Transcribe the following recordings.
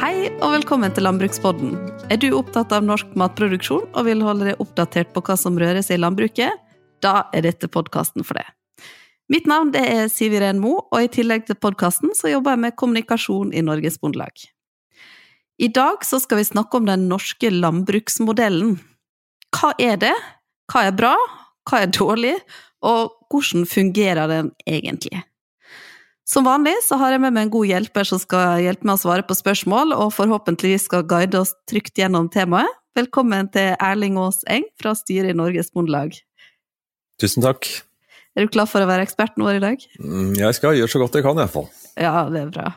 Hei og velkommen til Landbrukspodden. Er du opptatt av norsk matproduksjon og vil holde deg oppdatert på hva som rører seg i landbruket? Da er dette podkasten for deg. Mitt navn er Siv Iren Mo, og i tillegg til podkasten jobber jeg med kommunikasjon i Norges Bondelag. I dag så skal vi snakke om den norske landbruksmodellen. Hva er det? Hva er bra? Hva er dårlig? Og hvordan fungerer den egentlig? Som vanlig så har jeg med meg en god hjelper som skal hjelpe meg å svare på spørsmål, og forhåpentligvis skal guide oss trygt gjennom temaet. Velkommen til Erling Aas Eng fra styret i Norges Bondelag. Tusen takk. Er du klar for å være eksperten vår i dag? Mm, jeg skal gjøre så godt jeg kan, i hvert fall. Ja, det er bra.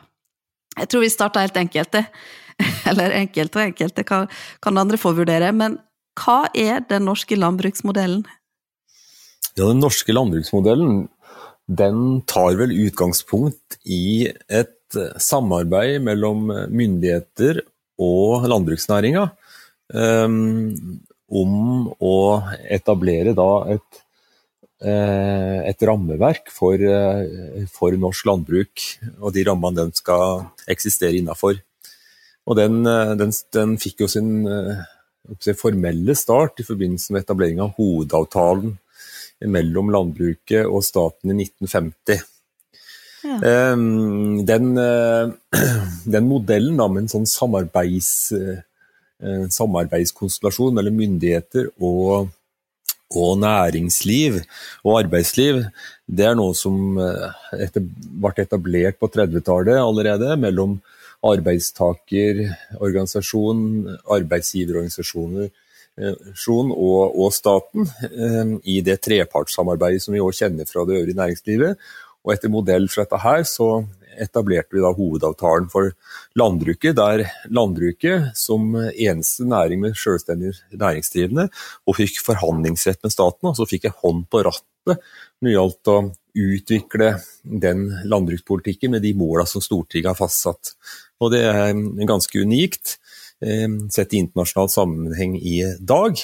Jeg tror vi starter helt enkelt, det. Eller enkelt og enkelt, det kan, kan andre få vurdere. Men hva er den norske landbruksmodellen? Ja, Den norske landbruksmodellen den tar vel utgangspunkt i et eh, samarbeid mellom myndigheter og landbruksnæringa um, om å etablere et, uh, et rammeverk for, for, norsk landbruk og de rammene den skal eksistere innafor. Og den, den, den, fikk jo sin formelle start i forbindelse med etablering av hovedavtalen mellom landbruket og staten i 1950. Ja. Ehm, den, eh, den, modellen da, med en sånn samarbeids, eh, samarbeidskonstellasjon mellom myndigheter og, og, næringsliv og arbeidsliv, det er noe som eh, etter, ble etablert på 30-tallet allerede mellom arbeidstakerorganisasjon, arbeidsgiverorganisasjoner og, og staten eh, i det trepartssamarbeidet som vi også kjenner fra det øvrige næringslivet. Og etter modell fra dette her så etablerte vi da hovedavtalen for landbruket, der landbruket som eneste næring med selvstendig næringsdrivende og fikk forhandlingsrett med staten, og så fikk jeg hånd på rattet når det gjaldt å utvikle den landbrukspolitikken med de måla som Stortinget har fastsatt. Og det er ganske unikt. Eh, sett i internasjonal sammenheng i dag.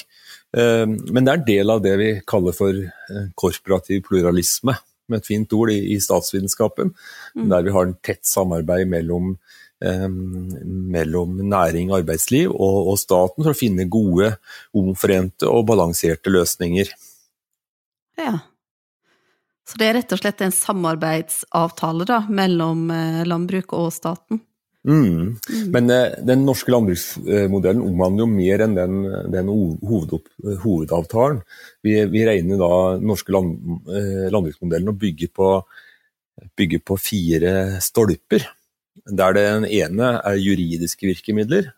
Eh, men det er en del av det vi kaller for eh, korporativ pluralisme, med et fint ord i, statsvitenskapen, mm. der vi har en tett samarbeid mellom, mellom næring, arbeidsliv og, og, staten for å finne gode, omforente og balanserte løsninger. Ja. Så det er rett og slett en samarbeidsavtale da, mellom landbruk og staten? Mm. Mm. Men eh, den norske landbruksmodellen omhandler jo mer enn den, den hovedopp, hovedavtalen. Vi, vi, regner da den norske land, eh, landbruksmodellen å bygge på, bygge på fire stolper. Der den ene er juridiske virkemidler,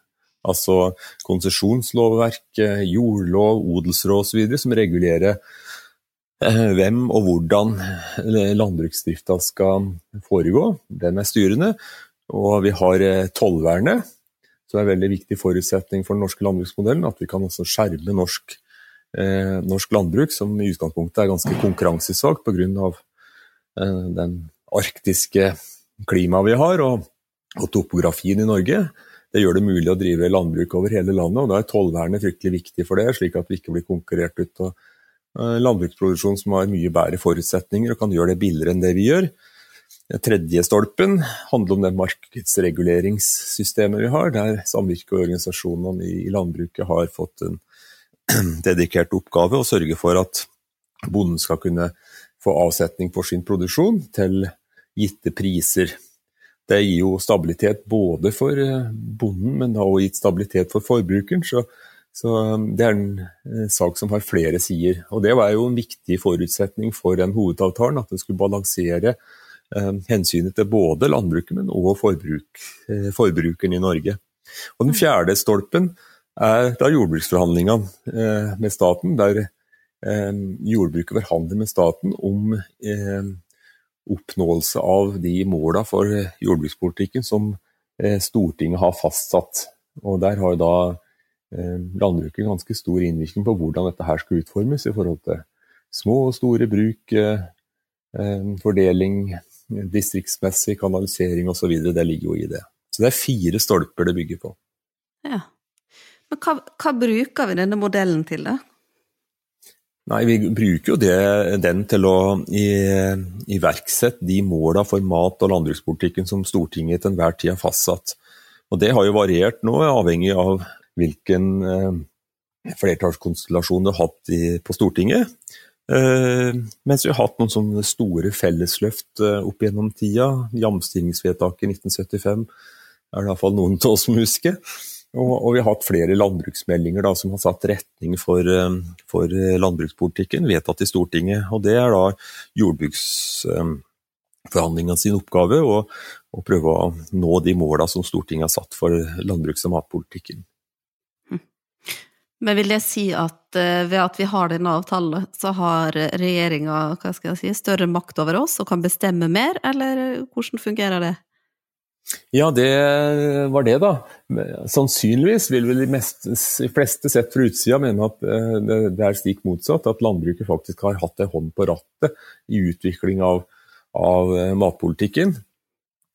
altså konsesjonslovverk, jordlov, odelsråd osv., som regulerer eh, hvem og hvordan landbruksdrifta skal foregå. Den er styrende. Og vi har eh, tollvernet, som er en veldig viktig forutsetning for den norske landbruksmodellen. At vi kan også skjerme norsk, eh, norsk landbruk, som i utgangspunktet er ganske konkurransesvakt pga. Eh, den arktiske klimaet vi har, og, og, topografien i Norge. Det gjør det mulig å drive landbruk over hele landet, og da er tollvernet fryktelig viktig for det, slik at vi ikke blir konkurrert ut av eh, landbruksproduksjon som har mye bedre forutsetninger og kan gjøre det billigere enn det vi gjør. Den tredje stolpen handler om det markedsreguleringssystemet vi har, der samvirket og organisasjonene i landbruket har fått en dedikert oppgave å sørge for at bonden skal kunne få avsetning for sin produksjon til gitte priser. Det gir jo stabilitet både for eh, bonden, men har også gitt stabilitet for forbrukeren. Så, så um, det er en eh, sak som har flere sider. Og det var jo en viktig forutsetning for den hovedavtalen, at den skulle balansere hensynet til både landbruket, men også forbruk, eh, forbrukeren i Norge. Og Den fjerde stolpen er da jordbruksforhandlingene eh, med staten, der jordbruket forhandler med staten om oppnåelse av de måla for jordbrukspolitikken som Stortinget har fastsatt. Og Der har da landbruket ganske stor innvirkning på hvordan dette her skal utformes i forhold til små og store bruk, fordeling, distriktsmessig kanalisering osv. Det ligger jo i det. Så det er fire stolper det bygger på. Ja. Men hva, hva bruker vi denne modellen til, da? Nei, Vi bruker jo det, den til å iverksette de måla for mat- og landbrukspolitikken som Stortinget til enhver tid har fastsatt. Og det har jo variert nå, avhengig av hvilken eh, flertallskonstellasjon du har hatt i, på Stortinget. Uh, mens vi har hatt noen sånne store fellesløft uh, opp gjennom tida. Jamstillingsvedtaket i 1975 er det iallfall noen av oss som husker. Og, og, vi har hatt flere landbruksmeldinger da, som har satt retning for, uh, for landbrukspolitikken, vedtatt i Stortinget. Og det er da jordbruksforhandlingene sin oppgave å prøve å nå de måla som Stortinget har satt for landbruks- og matpolitikken. Men vil det si at uh, ved at vi har denne avtalen, så har regjeringa si, større makt over oss og kan bestemme mer, eller hvordan fungerer det? Ja, det var det, da. Sannsynligvis vil vel de, mest, de fleste sett fra utsida mene at uh, det, er stikk motsatt, at landbruket faktisk har hatt en hånd på rattet i utvikling av, av matpolitikken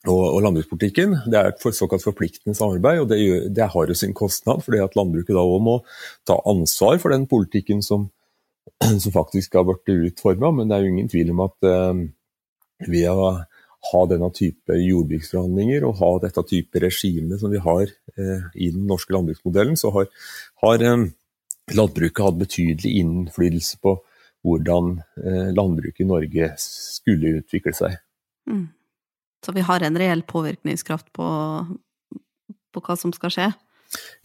og, og, landbrukspolitikken. Det er et såkalt forpliktende samarbeid, og det, gjør, det har jo sin kostnad. fordi at landbruket da òg må ta ansvar for den politikken som, som faktisk har blitt utforma. Men det er jo ingen tvil om at eh, ved å ha denne type jordbruksforhandlinger og ha dette type regime som vi har eh, i den norske landbruksmodellen, så har, har eh, landbruket hatt betydelig innflytelse på hvordan eh, landbruket i Norge skulle utvikle seg. Mm. Så vi har en reell påvirkningskraft på, på hva som skal skje?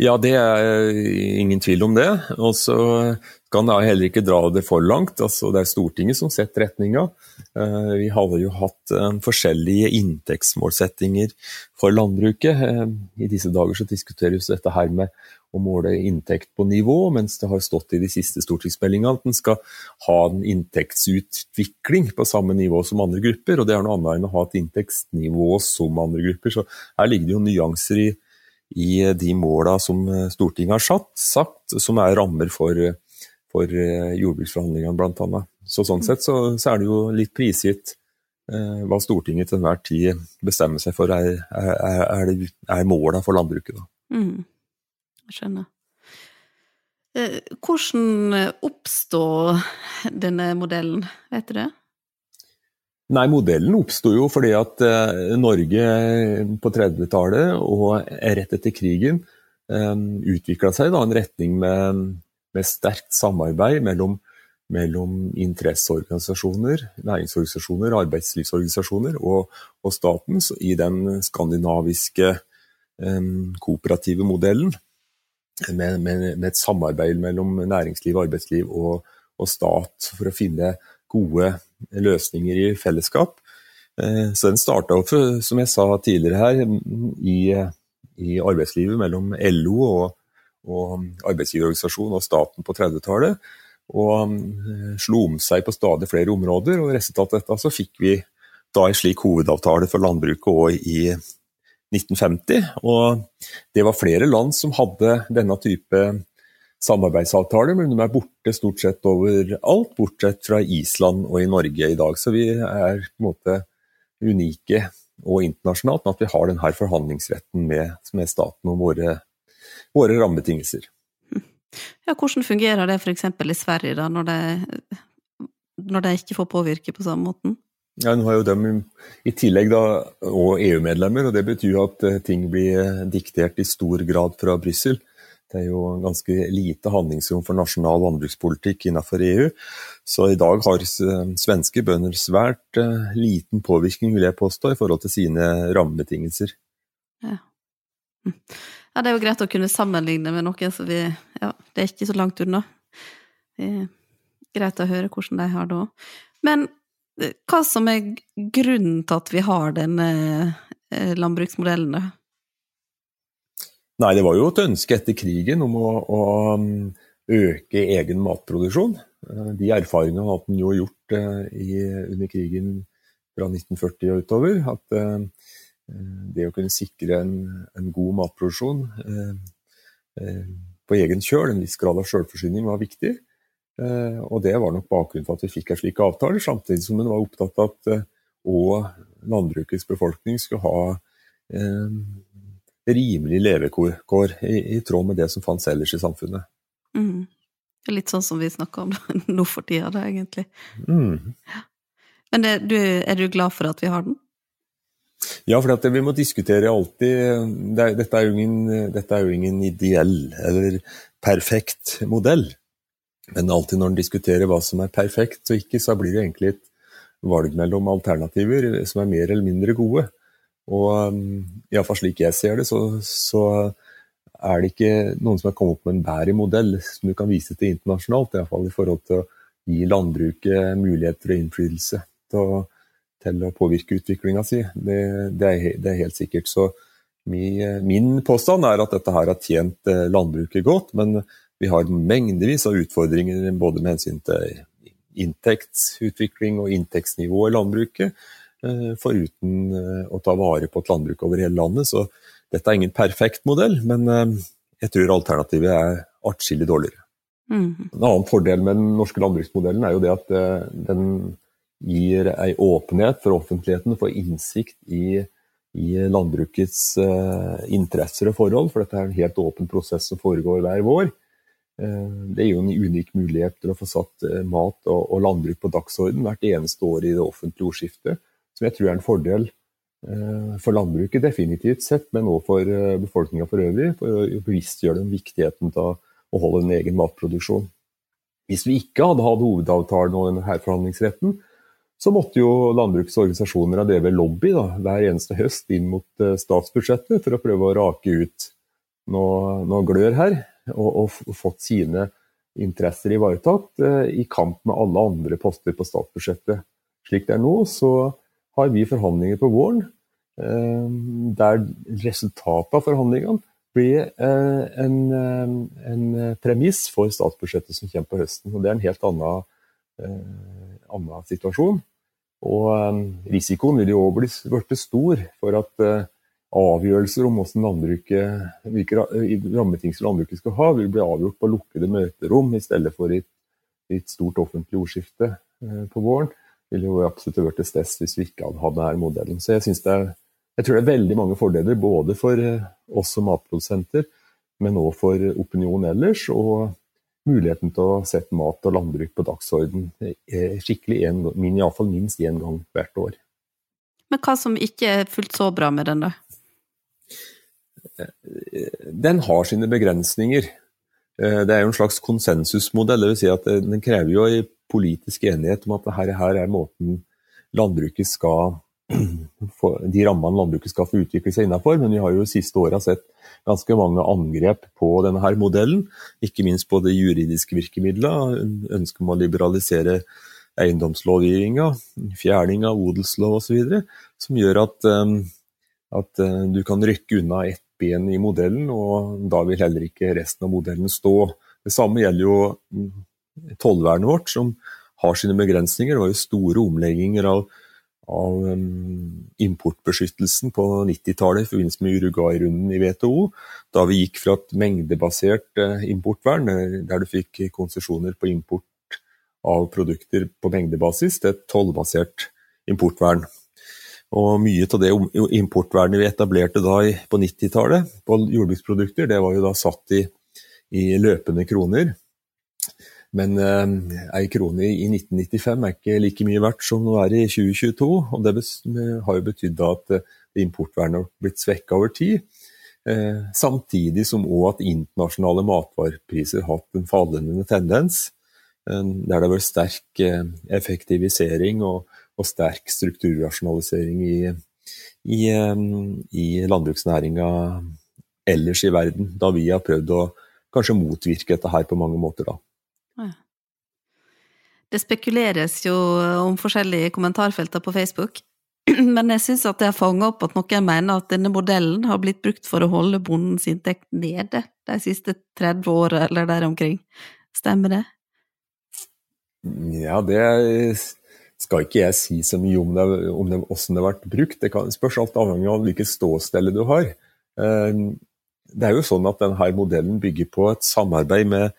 Ja, det er ingen tvil om det. Og så kan jeg heller ikke dra det for langt. Altså, det er Stortinget som setter retninga. Eh, vi har jo hatt eh, forskjellige inntektsmålsettinger for landbruket. Eh, I disse dager så diskuteres dette her med å måle inntekt på nivå, mens det har stått i de siste stortingsmeldingene at en skal ha en inntektsutvikling på samme nivå som andre grupper. og Det er noe annet enn å ha et inntektsnivå som andre grupper. Så her ligger det jo nyanser i, i de måla som Stortinget har satt, sagt, som er rammer for, for jordbruksforhandlingene bl.a. Så sånn sett så, så, er det jo litt prisgitt eh, hva Stortinget til enhver tid bestemmer seg for er, er, er, er måla for landbruket. Da. Mm. Jeg skjønner. Eh, hvordan oppstod denne modellen, vet du det? Nei, modellen oppsto jo fordi at eh, Norge på 30-tallet og rett etter krigen eh, utvikla seg i en retning med, med sterkt samarbeid mellom, mellom, interesseorganisasjoner, næringsorganisasjoner, arbeidslivsorganisasjoner og, og staten i den skandinaviske kooperative modellen med, med, med, et samarbeid mellom næringsliv, arbeidsliv og, og, stat for å finne gode løsninger i fellesskap. Eh, så den starta opp, som jeg sa tidligere her, i, i arbeidslivet mellom LO og, og arbeidsgiverorganisasjonen og staten på 30-tallet. Og eh, slo om seg på stadig flere områder, og resultatet av dette så fikk vi da en slik hovedavtale for landbruket òg i 1950. Og det var flere land som hadde denne type samarbeidsavtaler, men de er borte stort sett overalt, bortsett fra Island og i Norge i dag. Så vi er på en måte unike og internasjonalt med at vi har denne forhandlingsretten med, med staten om våre, våre rammebetingelser. Ja, hvordan fungerer det f.eks. i Sverige, da, når de, når de ikke får påvirke på samme måten? Ja, nå har jo de i tillegg da, og EU-medlemmer, og det betyr at eh, ting blir eh, diktert i stor grad fra Brussel. Det er jo ganske lite handlingsrom for nasjonal landbrukspolitikk innenfor EU. Så i dag har eh, svenske bønder svært liten påvirkning, vil jeg påstå, i forhold til sine rammebetingelser. Ja. Hm. ja. det er jo greit å kunne sammenligne med noen som vi Ja, det er ikke så langt unna. Det er greit å høre hvordan de har det òg. Men hva som er grunnen til at vi har denne landbruksmodellen, landbruksmodellen? Nei, det var jo et ønske etter krigen om å, å um, øke egen matproduksjon. Eh, de erfaringene hadde en jo gjort eh, i, under krigen fra 1940 og utover. At det å kunne sikre en, en god matproduksjon på egen kjøl, en viss grad av selvforsyning, var viktig. Eh, og det var nok bakgrunnen for at vi fikk en slik avtale, samtidig som en var opptatt av at òg eh, landbrukets befolkning skulle ha rimelig levekår i, i, tråd med det som fantes ellers i samfunnet. Mm. Litt sånn som vi snakker om nå for tida, da, egentlig. Mm. Men det, du, er du glad for at vi har den? Ja, for vi må diskutere alltid det dette, er ingen, dette, er jo ingen, ideell eller perfekt modell. Men alltid når en diskuterer hva som er perfekt og ikke, så blir det egentlig et valg mellom alternativer som er mer eller mindre gode. Og um, iallfall slik jeg ser det, så, så, er det ikke noen som har kommet opp med en bedre modell som du kan vise til internasjonalt, iallfall i forhold til å gi landbruket muligheter og innflytelse til å, til å påvirke utviklinga si. Det, det, er, det, er, helt sikkert. Så min, min, påstand er at dette her har tjent eh, landbruket godt, men vi har mengdevis av utfordringer både med hensyn til inntektsutvikling og inntektsnivå i landbruket, foruten eh, å ta vare på et landbruk over hele landet. Så dette er ingen perfekt modell, men eh, jeg tror alternativet er atskillig dårligere. Mm. En annen fordel med den norske landbruksmodellen er jo det at den gir ei åpenhet for offentligheten for innsikt i, i landbrukets interesser og forhold, for dette er en helt åpen prosess som foregår hver vår. Eh, det er jo en unik mulighet til å få satt eh, mat og, landbruk på dagsorden hvert eneste år i det offentlige ordskiftet, jeg tror er en fordel eh, for landbruket definitivt sett, men også for befolkninga for øvrig, for å bevisstgjøre dem viktigheten av å holde en egen matproduksjon. Hvis vi ikke hadde hatt hovedavtalen og denne forhandlingsretten, så måtte jo landbrukets organisasjoner ha drevet lobby da, hver eneste høst inn mot statsbudsjettet for å prøve å rake ut noe, noe glør her og, og fått sine interesser ivaretatt eh, i kamp med alle andre poster på statsbudsjettet. Slik det er nå, så har vi forhandlinger på våren eh, der resultatet av forhandlingene blir eh, en, en, premiss for statsbudsjettet som kommer på høsten. og Det er en helt annen, annen situasjon. Og risikoen vil jo òg bli stor for at avgjørelser om hvilke rammebetingelser landbruket skal ha, vil bli avgjort på lukkede møterom i stedet for i et stort offentlig ordskifte eh, på våren. Ville jo absolutt vært et sted hvis vi ikke hadde hatt denne modellen. Så jeg, er, jeg tror det er veldig mange fordeler både for eh, oss som matprodusenter, men òg for opinionen ellers. og muligheten til å sette mat og landbruk på dagsorden skikkelig, en, iallfall minst én gang hvert år. Men hva som ikke er fullt så bra med den, da? den har sine begrensninger. Eh, det er jo en slags konsensusmodell. det vil Si at eh, den krever jo en politisk enighet om at dette her er måten landbruket skal de rammene landbruket skal få utvikle seg innenfor. Men vi har jo de siste åra sett ganske mange angrep på denne her modellen. Ikke minst på det juridiske virkemidlet, Ønsket om å liberalisere eiendomslovgivninga, fjerning av odelslov osv. Som gjør at, eh, at du kan rykke unna ett ben i modellen, og da vil heller ikke resten av modellen stå. Det samme gjelder jo tollvernet vårt, som har sine begrensninger. Det var jo store omlegginger av, av um, importbeskyttelsen på 90-tallet i forbindelse med Uruguay-runden i WTO, da vi gikk fra et mengdebasert uh, importvern, eh, der du fikk konsesjoner på import av produkter på mengdebasis, til et tollbasert importvern. Og mye av det importvernet vi etablerte da på 90-tallet på jordbruksprodukter, det var jo da satt i, i løpende kroner. Men eh, ei krone i 1995 er ikke like mye verdt som det er i 2022. Og det har jo betydd at eh, importvernet har blitt svekka over tid. Eh, samtidig som òg at internasjonale matvarepriser har hatt en fallende tendens. Der det har vært sterk effektivisering og og sterk strukturrasjonalisering i, i, i landbruksnæringa ellers i verden, da vi har prøvd å kanskje motvirke dette her på mange måter, da. Det spekuleres jo om forskjellige kommentarfelter på Facebook, men jeg syns at jeg fanga opp at noen mener at denne modellen har blitt brukt for å holde bondens inntekt nede de siste 30 åra eller der omkring. Stemmer det? Ja, det skal ikke jeg si så mye om, det, om det, hvordan det har vært brukt. Det kan spørs alt avhengig av hvilket ståsted du har. Eh, det er jo sånn at denne modellen bygger på et samarbeid med,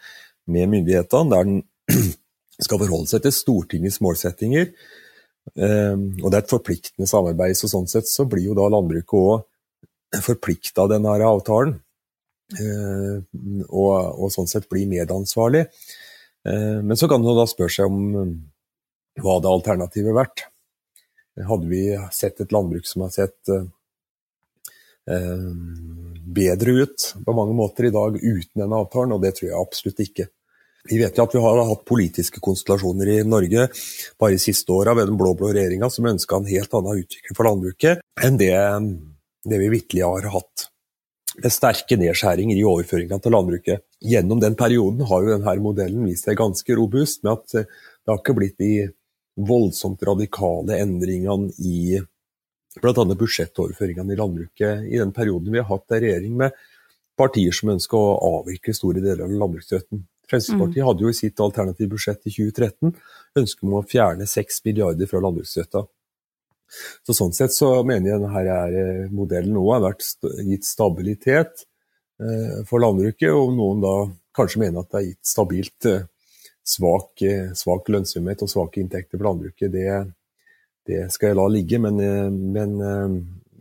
med myndighetene, der den skal forholde seg til Stortingets målsettinger. Eh, og det er et forpliktende samarbeid, så sånn sett så blir jo da landbruket òg forplikta av denne avtalen. Eh, og, og, sånn sett blir medansvarlig. Men så kan man da spørre seg om hva hadde alternativet vært? hadde vi sett et landbruk som har sett bedre ut på mange måter i dag uten denne avtalen, og det tror jeg absolutt ikke. Vi vet jo at vi har hatt politiske konstellasjoner i Norge bare de siste åra ved den blå-blå regjeringa som ønska en helt annen utvikling for landbruket enn det, det vi vitterlig har hatt. Med sterke nedskjæringer i overføringene til landbruket. Gjennom den perioden har jo denne modellen vist seg ganske robust, med at det har ikke blitt de voldsomt radikale endringene i bl.a. budsjettoverføringene i landbruket i den perioden vi har hatt en regjering med partier som ønsker å avvikle store deler av landbruksstøtten. Fremskrittspartiet mm. hadde jo i sitt alternative budsjett i 2013 ønske om å fjerne 6 milliarder fra landbruksstøtta. Så Sånn sett så mener jeg denne eh, modellen nå har vært gitt stabilitet eh, for landbruket, og noen da kanskje mener at det har gitt stabilt eh, svak, svak lønnsomhet og svake inntekter for landbruket. Det, det, skal jeg la ligge, men, men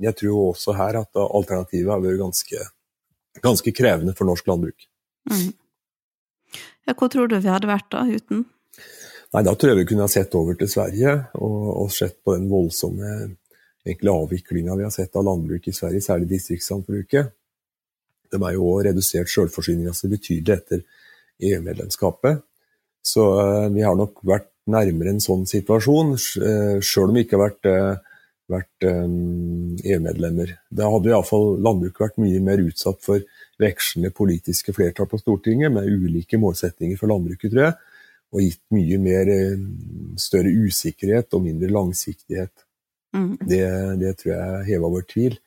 jeg tror også her at alternativet har vært ganske, ganske krevende for norsk landbruk. Mm. Ja, Hvor tror du vi hadde vært da, uten? Nei, Da tror jeg vi kunne ha sett over til Sverige og, og sett på den voldsomme avviklinga vi har sett av landbruket i Sverige, særlig distriktslandbruket. De er jo òg redusert sjølforsyninga si betydelig etter EU-medlemskapet. Så uh, vi har nok vært nærmere en sånn situasjon, sjøl om vi ikke har vært, uh, vært um, EU-medlemmer. Da hadde iallfall landbruket vært mye mer utsatt for vekslende politiske flertall på Stortinget med ulike målsettinger for landbruket, tror jeg, og gitt mye mer, eh, større usikkerhet og mindre langsiktighet. Mm. Det, det, tror jeg heva vår tvil.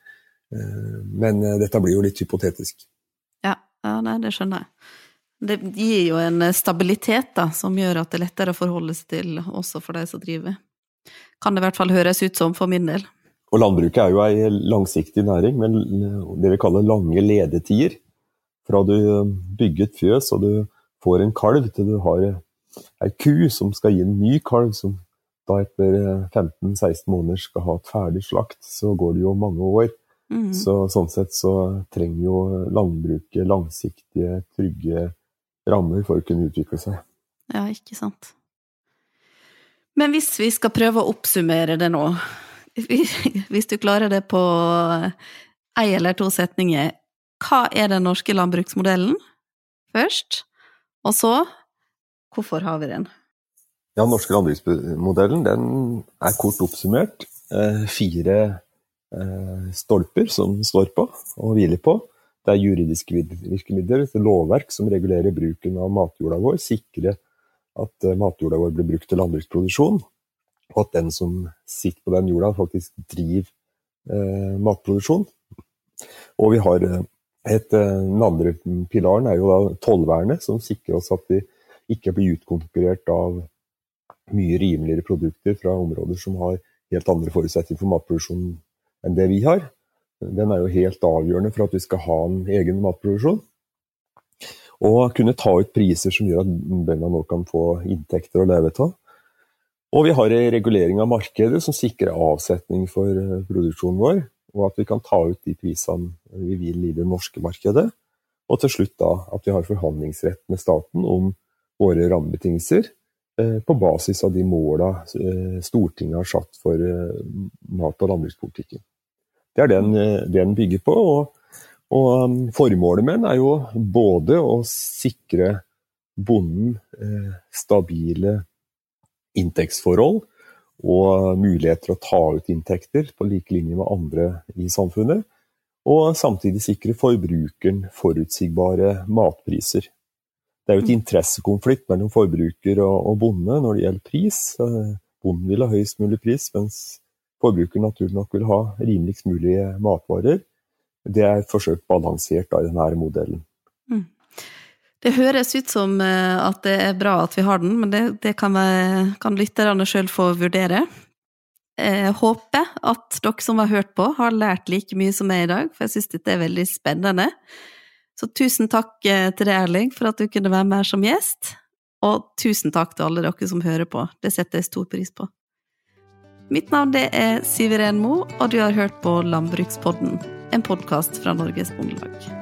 Eh, men eh, dette blir jo litt hypotetisk. Ja, ja nei, det skjønner jeg. Det gir jo en stabilitet da, som gjør at det er lettere å forholde seg til også for de som driver. Kan det i hvert fall høres ut som for min del. Og landbruket er jo ei langsiktig næring med det vi kaller lange ledetider. Fra du bygger et fjøs og du får en kalv, til du har ei ku som skal gi en ny kalv, som da etter 15-16 måneder skal ha et ferdig slakt, så går det jo mange år. Mm. Så, sånn sett så trenger jo landbruket langsiktige, trygge rammer for å kunne utvikle seg. Ja, ikke sant. Men hvis vi skal prøve å oppsummere det nå, hvis du klarer det på ei eller to setninger, hva er den norske landbruksmodellen først? Og så, hvorfor har vi den? Ja, Den norske landbruksmodellen den er kort oppsummert eh, fire eh, stolper som står på og hviler på. Det er juridiske virkemidler, et lovverk som regulerer bruken av matjorda vår, sikrer at eh, matjorda vår blir brukt til landbruksproduksjon og at den som sitter på den jorda, faktisk driver eh, matproduksjon. Og vi har eh, et, eh, Den andre pilaren er jo da tollvernet, som sikrer oss at vi ikke blir utkonkurrert av mye rimeligere produkter fra områder som har helt andre forutsetninger for matproduksjon enn det vi har. Den er jo helt avgjørende for at vi skal ha en egen matproduksjon. Og kunne ta ut priser som gjør at bøndene nå kan få inntekter å leve av. Og vi har en regulering av markedet som sikrer avsetning for eh, produksjonen vår, og at vi kan ta ut de prisene vi vil i det norske markedet. Og til slutt da at vi har forhandlingsrett med staten om våre rammebetingelser eh, på basis av de måla eh, Stortinget har satt for mat- og landbrukspolitikken. Det er den, det den bygger på. Og, og um, formålet med den er jo både å sikre bonden stabile inntektsforhold og muligheter å ta ut inntekter på like linje med andre i samfunnet. Og samtidig sikre forbrukeren forutsigbare matpriser. Det er jo et interessekonflikt mellom forbruker og bonde når det gjelder pris. Bonden vil ha høyest mulig pris, mens forbruker naturlig nok vil ha rimeligst mulig matvarer. Det er forsøkt balansert i denne modellen. Mm. Det høres ut som eh, at det er bra at vi har den, men det, det kan, vi, kan lytterne sjøl få vurdere. Jeg håper at dere som har hørt på, har lært like mye som meg i dag, for jeg syns dette er veldig spennende. Så tusen takk eh, til deg, Erling, for at du kunne være med her som gjest. Og tusen takk til alle dere som hører på, det setter jeg stor pris på. Mitt navn er Siv Iren Mo, og du har hørt på Landbrukspodden, en podkast fra Norges Bondelag.